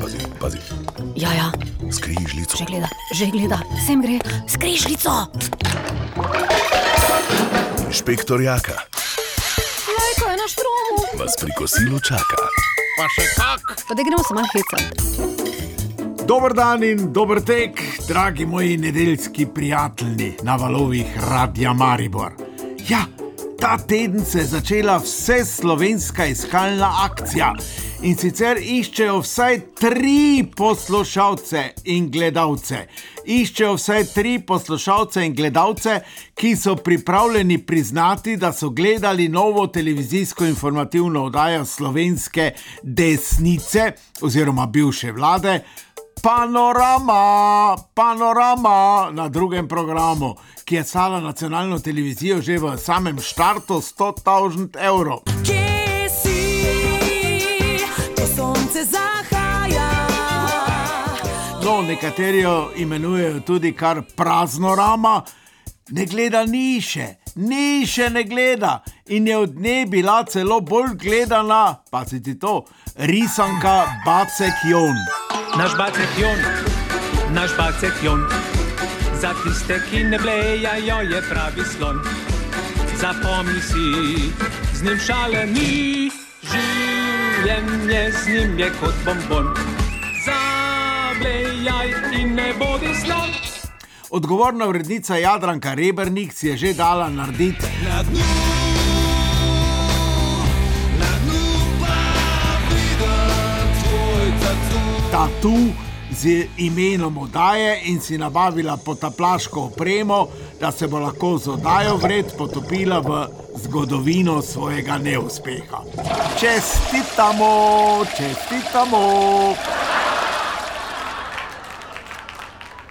Pazi, pazi, Ja, ja, skrižljico. že gleda, že gleda, sem gre, skrižljico. Inšpektor Jaka Lajko je na štromu. vas pri kosilu čaka. Pa še kak. Pa da gremo se malo hecati. Dober dan in dober tek, dragi moji nedeljski prijatelji na valovih Radia Maribor. Ja, ta teden se je začela vse slovenska iskalna akcija in sicer iščejo vsaj tri poslušalce in gledalce. Iščejo vsaj tri poslušalce in gledalce, ki so pripravljeni priznati, da so gledali novo televizijsko informativno oddajo slovenske desnice oziroma bivše vlade. Panorama, panorama na drugem programu, ki je stala nacionalno televizijo že v samem štartu 100.000 evrov. Kje nekateri jo imenujejo tudi kar praznorama, ne gleda niše, niše ne gleda in je od nje bila celo bolj gledana, pa si ti to, risanka Bacek Jon. Naš bacek jon, naš bacek jon. Za tiste, ki ne blejajo, je pravi slon. Zapomni si, z njim šale ni, življenje z njim je kot bombon. Zablejaj in ne bodi slon. Odgovorna urednica Jadranka Rebernik si je že dala narediti tatu z imenom oddaje in si nabavila potaplaško opremo, da se bo lahko z oddajo vred potopila v zgodovino svojega neuspeha. Čestitamo, čestitamo.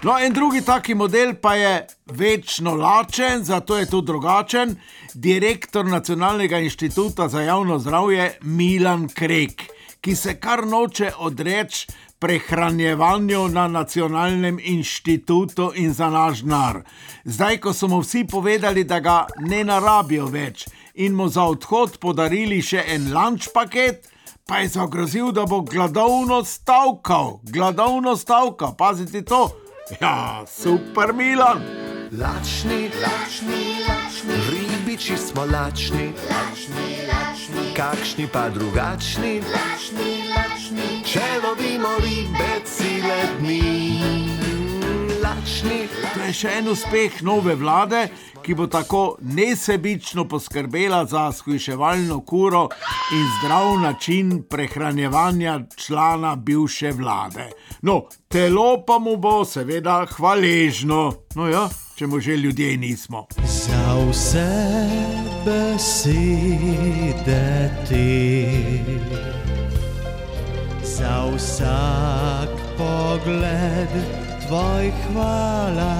No, en drugi taki model pa je večno lačen, zato je tudi drugačen. Direktor Nacionalnega inštituta za javno zdravje Milan Krek, ki se kar noče odreči prehranjevanju na Nacionalnem inštitutu in za naš denar. Zdaj, ko so mu vsi povedali, da ga ne narabijo več in mu za odhod podarili še en lunch paket, pa je zagrozil, da bo gladovno stavkal, gladovno stavkal, pazite to. Ja, super Milan. Lačni, lačni, lačni, ribiči smo lačni, lačni, lačni, kakšni pa drugačni, lačni, lačni, če lovimo ribe cele dni. Lačni, To je še en uspeh nove vlade, ki bo tako nesebično poskrbela za shujševalno kuro in zdrav način prehranjevanja člana bivše vlade. No, telo pa mu bo seveda hvaležno. No ja, če mu že ljudje nismo. Za vse besede ti, za vsak pogled tvoj hvala.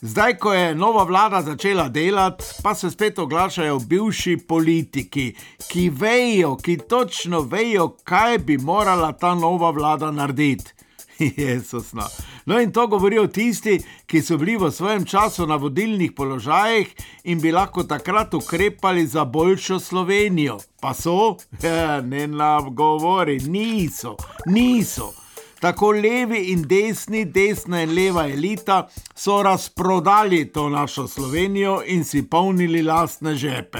Zdaj, ko je nova vlada začela delati, pa se spet oglašajo bivši politiki, ki vejo, ki točno vejo, kaj bi morala ta nova vlada narediti. Jesusno. No, in to govorijo tisti, ki so bili v svojem času na vodilnih položajih in bi lahko takrat ukrepali za boljšo Slovenijo. Pa so, ne nam govori, niso, niso. Tako levi in desni, desna in leva elita so razprodali to našo Slovenijo in si polnili lastne žepe.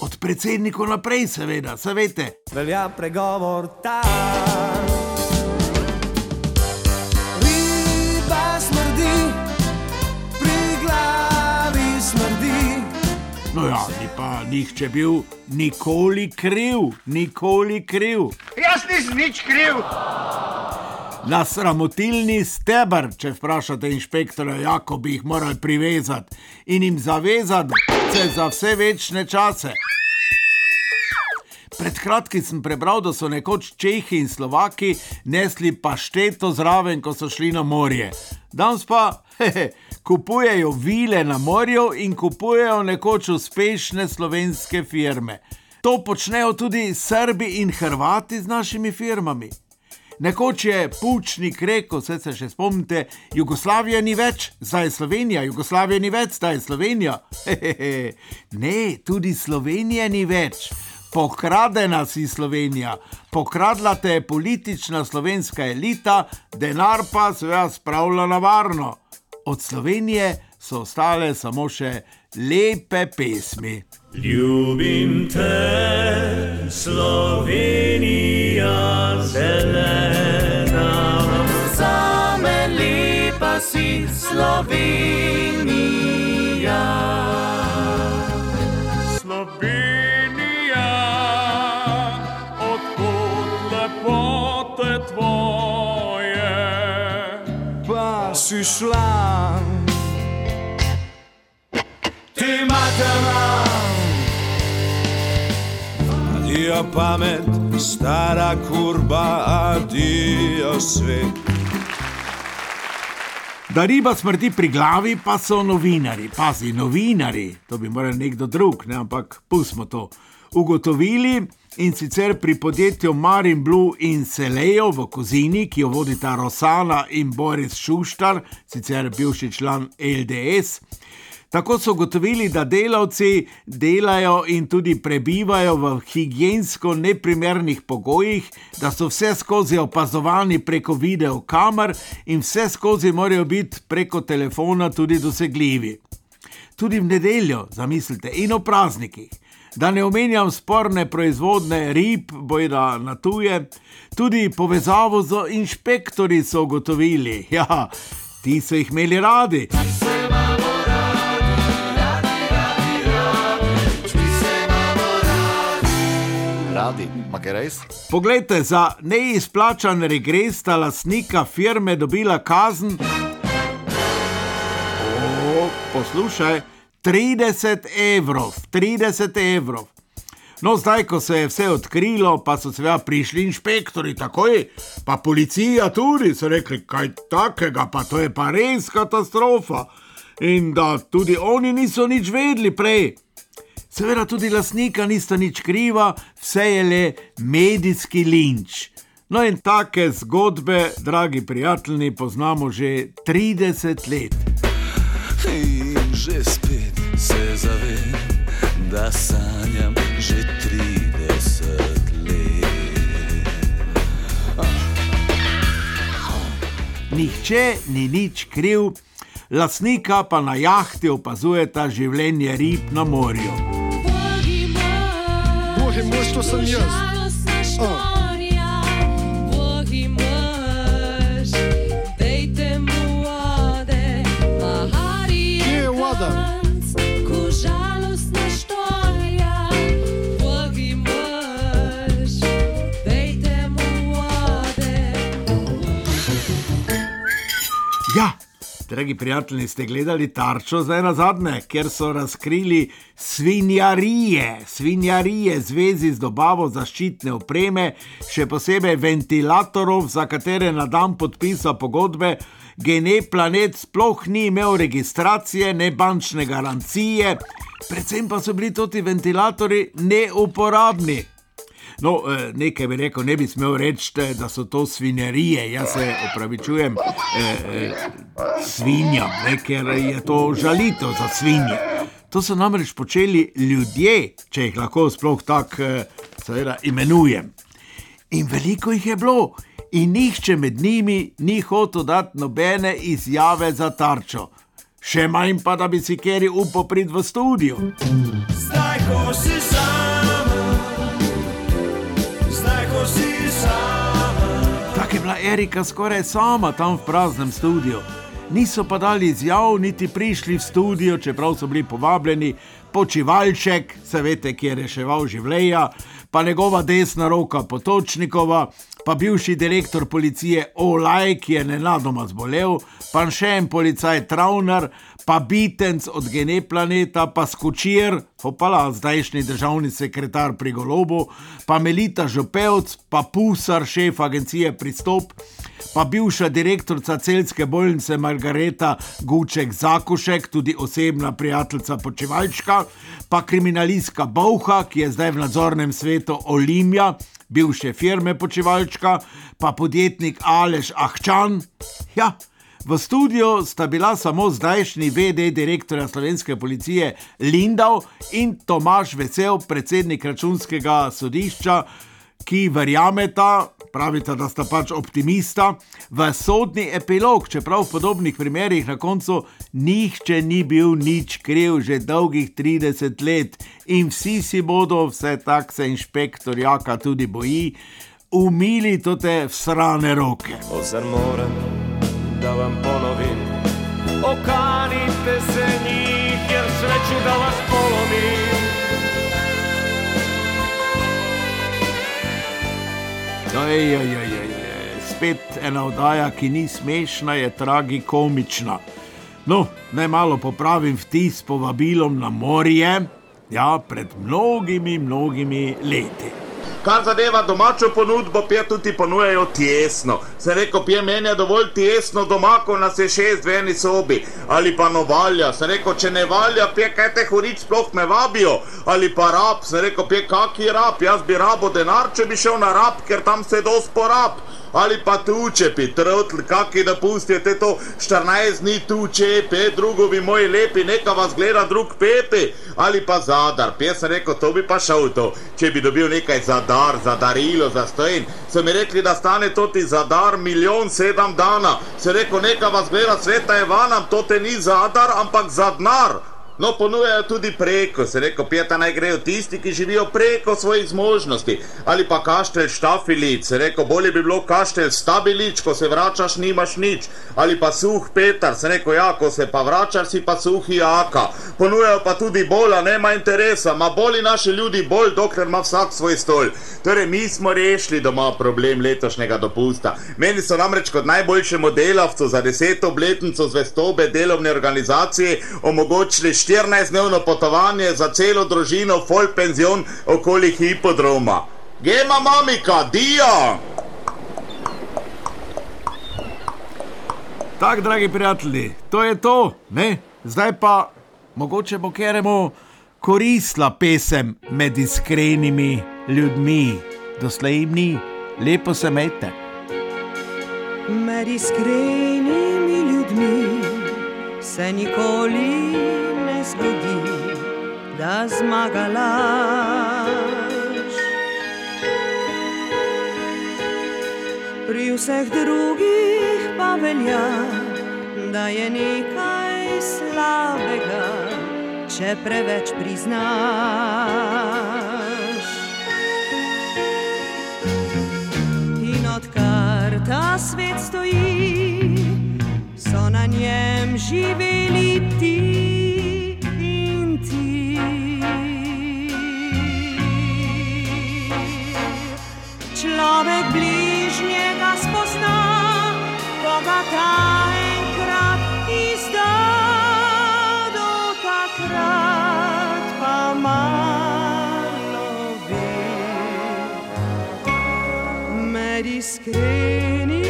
Od predsednikov naprej, seveda, se veste. Velja pregovor ta. Riba smrdi, pri glavi smrdi. No ja, ni pa nihče bil nikoli kriv, nikoli kriv. Jaz nisem nič kriv. Na sramotilni stebr, če vprašate inšpektorja, jako bi jih morali privezati in jim zavezati se za vse večne čase. Pred kratkim sem prebral, da so nekoč Čehi in Slovaki nesli pašteto zraven, ko so šli na morje. Danes pa hehe, kupujejo vile na morju in kupujejo nekoč uspešne slovenske firme. To počnejo tudi Srbi in Hrvati z našimi firmami. Nekoč je Pučnik rekel, vse se še spomnite, Jugoslavija ni več, zdaj je Slovenija, Jugoslavija ni več, zdaj je Slovenija. Hehehe. Ne, tudi Slovenije ni več. Pokradena si Slovenija, pokradla te je politična slovenska elita, denar pa se je spravila na varno. Od Slovenije so ostale samo še lepe pesmi. Ljubim te, Slovenija zelena, zame lepa si Slovenija. Slovenija, odkot lepote tvoje, Pa si šla, Adijo pamet, stara kurba, adijo svet. Da riba smrti pri glavi, pa so novinari, pazi, novinari, to bi moral nekdo drug, ne, ampak pustimo to. Ugotovili in sicer pri podjetju Marin Blue in Selejo v Kozini, ki jo vodita Rosana in Boris Šuštar, sicer bivši član LDS. Tako so ugotovili, da delavci delajo in tudi prebivajo v higijensko neprimernih pogojih, da so vse skozi opazovani preko videokamer in vse skozi morajo biti preko telefona tudi dosegljivi. Tudi v nedeljo, zamislite, in o praznikih. Da ne omenjam sporne proizvodne rib, bojda na tuje, tudi povezavo z inšpektori so ugotovili. Ja, ti so jih imeli radi. Radi, ma kaj res? Poglejte, za neizplačan regres sta lastnika firme dobila kazen. O, poslušaj, 30 evrov, 30 evrov. No, zdaj, ko se je vse odkrilo, pa so seveda prišli inšpektori, takoj, pa policija tudi, so rekli, kaj takega, pa to je pa res katastrofa. In da tudi oni niso nič vedeli prej. Seveda tudi lastnika nista nič kriva, vse je le medijski linč. No in take zgodbe, dragi prijatelji, poznamo že 30 let. In že spet se zavem, da sanjam že 30 let. Nihče ni nič kriv, lastnika pa na jahti opazujeta življenje rib na morju. 60 years. Dragi prijatelji, ste gledali tarčo zdaj na zadnje, ker so razkrili svinjarije, svinjarije v zvezi z dobavo zaščitne opreme, še posebej ventilatorov, za katere na dan podpisa pogodbe. Gene planet sploh ni imel registracije, ne bančne garancije, predvsem pa so bili ti ventilatori neuporabni. No, eh, nekaj bi rekel, ne bi smel reči, da so to svinjarije. Jaz se opravičujem eh, svinjam, ne, ker je to žalitev za svinje. To so namreč počeli ljudje, če jih lahko sploh tako eh, imenujem. In veliko jih je bilo, in nihče med njimi ni hotel dati nobene izjave za tarčo. Še manj pa, da bi si keri upal priti v studio. Zdaj, ko si Erika skoraj sama tam v praznem studiu. Niso pa dali izjav, niti prišli v studio, čeprav so bili povabljeni, počivalček, se veste, ki je reševal življenja, pa njegova desna roka Potočnikova, pa bivši direktor policije Olaj, ki je nenadoma zbolel, pa še en policaj Travner, pa Bitenc od Geneplaneta, pa Skočir, hopala, zdajšnji državni sekretar pri Golobu, pa Melita Žopevc, pa Pusar, šef agencije Pristop, pa bivša direktorica celske bolnice Margareta Guček Zakušek, tudi osebna prijateljica Počivalčka, pa kriminalistka Bauha, ki je zdaj v nadzornem svetu Olimja, bivše firme Počivalčka, pa podjetnik Aleš Ahčan. Ja, v studiu sta bila samo zdajšnji VD direktorja slovenske policije Lindau in Tomaš Vesel, predsednik računskega sodišča, ki verjameta, pravita, da sta pač optimista, v sodni epilog, čeprav v podobnih primerih na koncu nihče ni bil nič kriv že dolgih 30 let in vsi si bodo, vse tak se inšpektor Jaka tudi boji, umili te vsrane roke. Ozar moram, da vam ponovim, okanite se njih, jer sreću da vas polomim. Ej, ej, ej, ej, ej. Spet ena oddaja, ki ni smešna, je tragikomična. No, naj malo popravim vtis s povabilom na morje, ja, pred mnogimi, mnogimi leti. Kar zadeva domačo ponudbo, pije tudi ponujajo tesno. Se reko, pije meni je dovolj tesno doma, ko nas je šest v eni sobi. Ali pa no valja, se reko, če ne valja, pije kaj te hurič sploh me vabijo. Ali pa rab, se reko, pije kaki rab, jaz bi rabo denar, če bi šel na rab, ker tam se dosti porab. Ali pa tu čepi, trotl, kaki da pustite to 14 dni tu čepi, drugovi moji lepi, neka vas gleda drug pepi. Ali pa zadar, pije sem rekel, to bi pa šel to, če bi dobil nekaj za dar, za darilo, za stojen. So mi rekli, da stane to ti za dar milijon sedem dana. Se rekel, neka vas gleda, sveta je vanam, to te ni za dar, ampak za denar. No, ponujajo tudi preko, se reko, pijata naj grejo tisti, ki živijo preko svojih zmožnosti. Ali pa kaštelj štafilic, se reko, bolje bi bilo kaštelj stabilič, ko se vračaš, nimaš nič. Ali pa suh Petar, se reko, ja, ko se pa vračaš, si pa suhi jaka. Ponujajo pa tudi bola, nema interesa, ma boli naši ljudi bolj, dokler ima vsak svoj stol. Torej, mi smo rešili doma problem letošnjega dopusta. Meni so namreč kot najboljšemu delavcu za deseto obletnico zvestobe delovne organizacije omogočili 14-dnevno potovanje za celo družino, folk penzion okoli hipodroma. Gema mamika, dia! Tako, dragi prijatelji, to je to, ne? Zdaj pa mogoče bo keremo koristila pesem med iskrenimi ljudmi. Doslej jim ni, lepo se mete. Med iskrenimi ljudmi se nikoli zgodi, da zmagalaš. Pri vseh drugih pa velja, da je nekaj slabega, če preveč priznaš. In odkar ta svet stoji, Med iskrenimi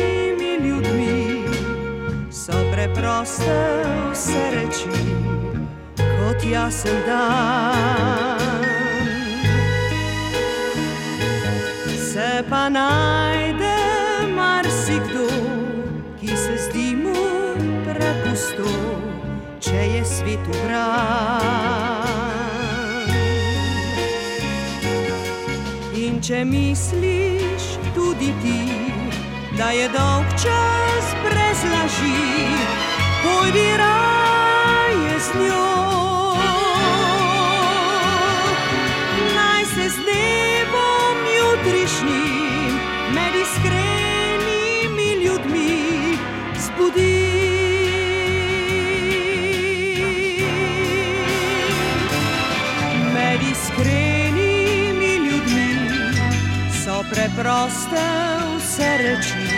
ljudmi so preproste vse reči, kot jasen dan. Se pa najde marsikdo, ki se zdi mu prepusto, če je svet ubran. In če misliš tudi ti, da je dolg čas brez laži, pojdi raje z njo. Preproste vse reči,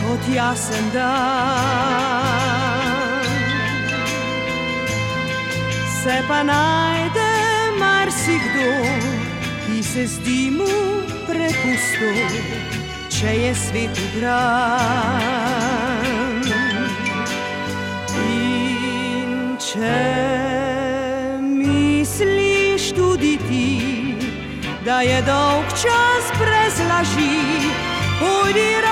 kot jasen dan. Se pa najde marsikdo, ki se zdi mu prepusto, če je svet ubran. In če misliš tudi ti, da je dolg čas brez laži, pojdi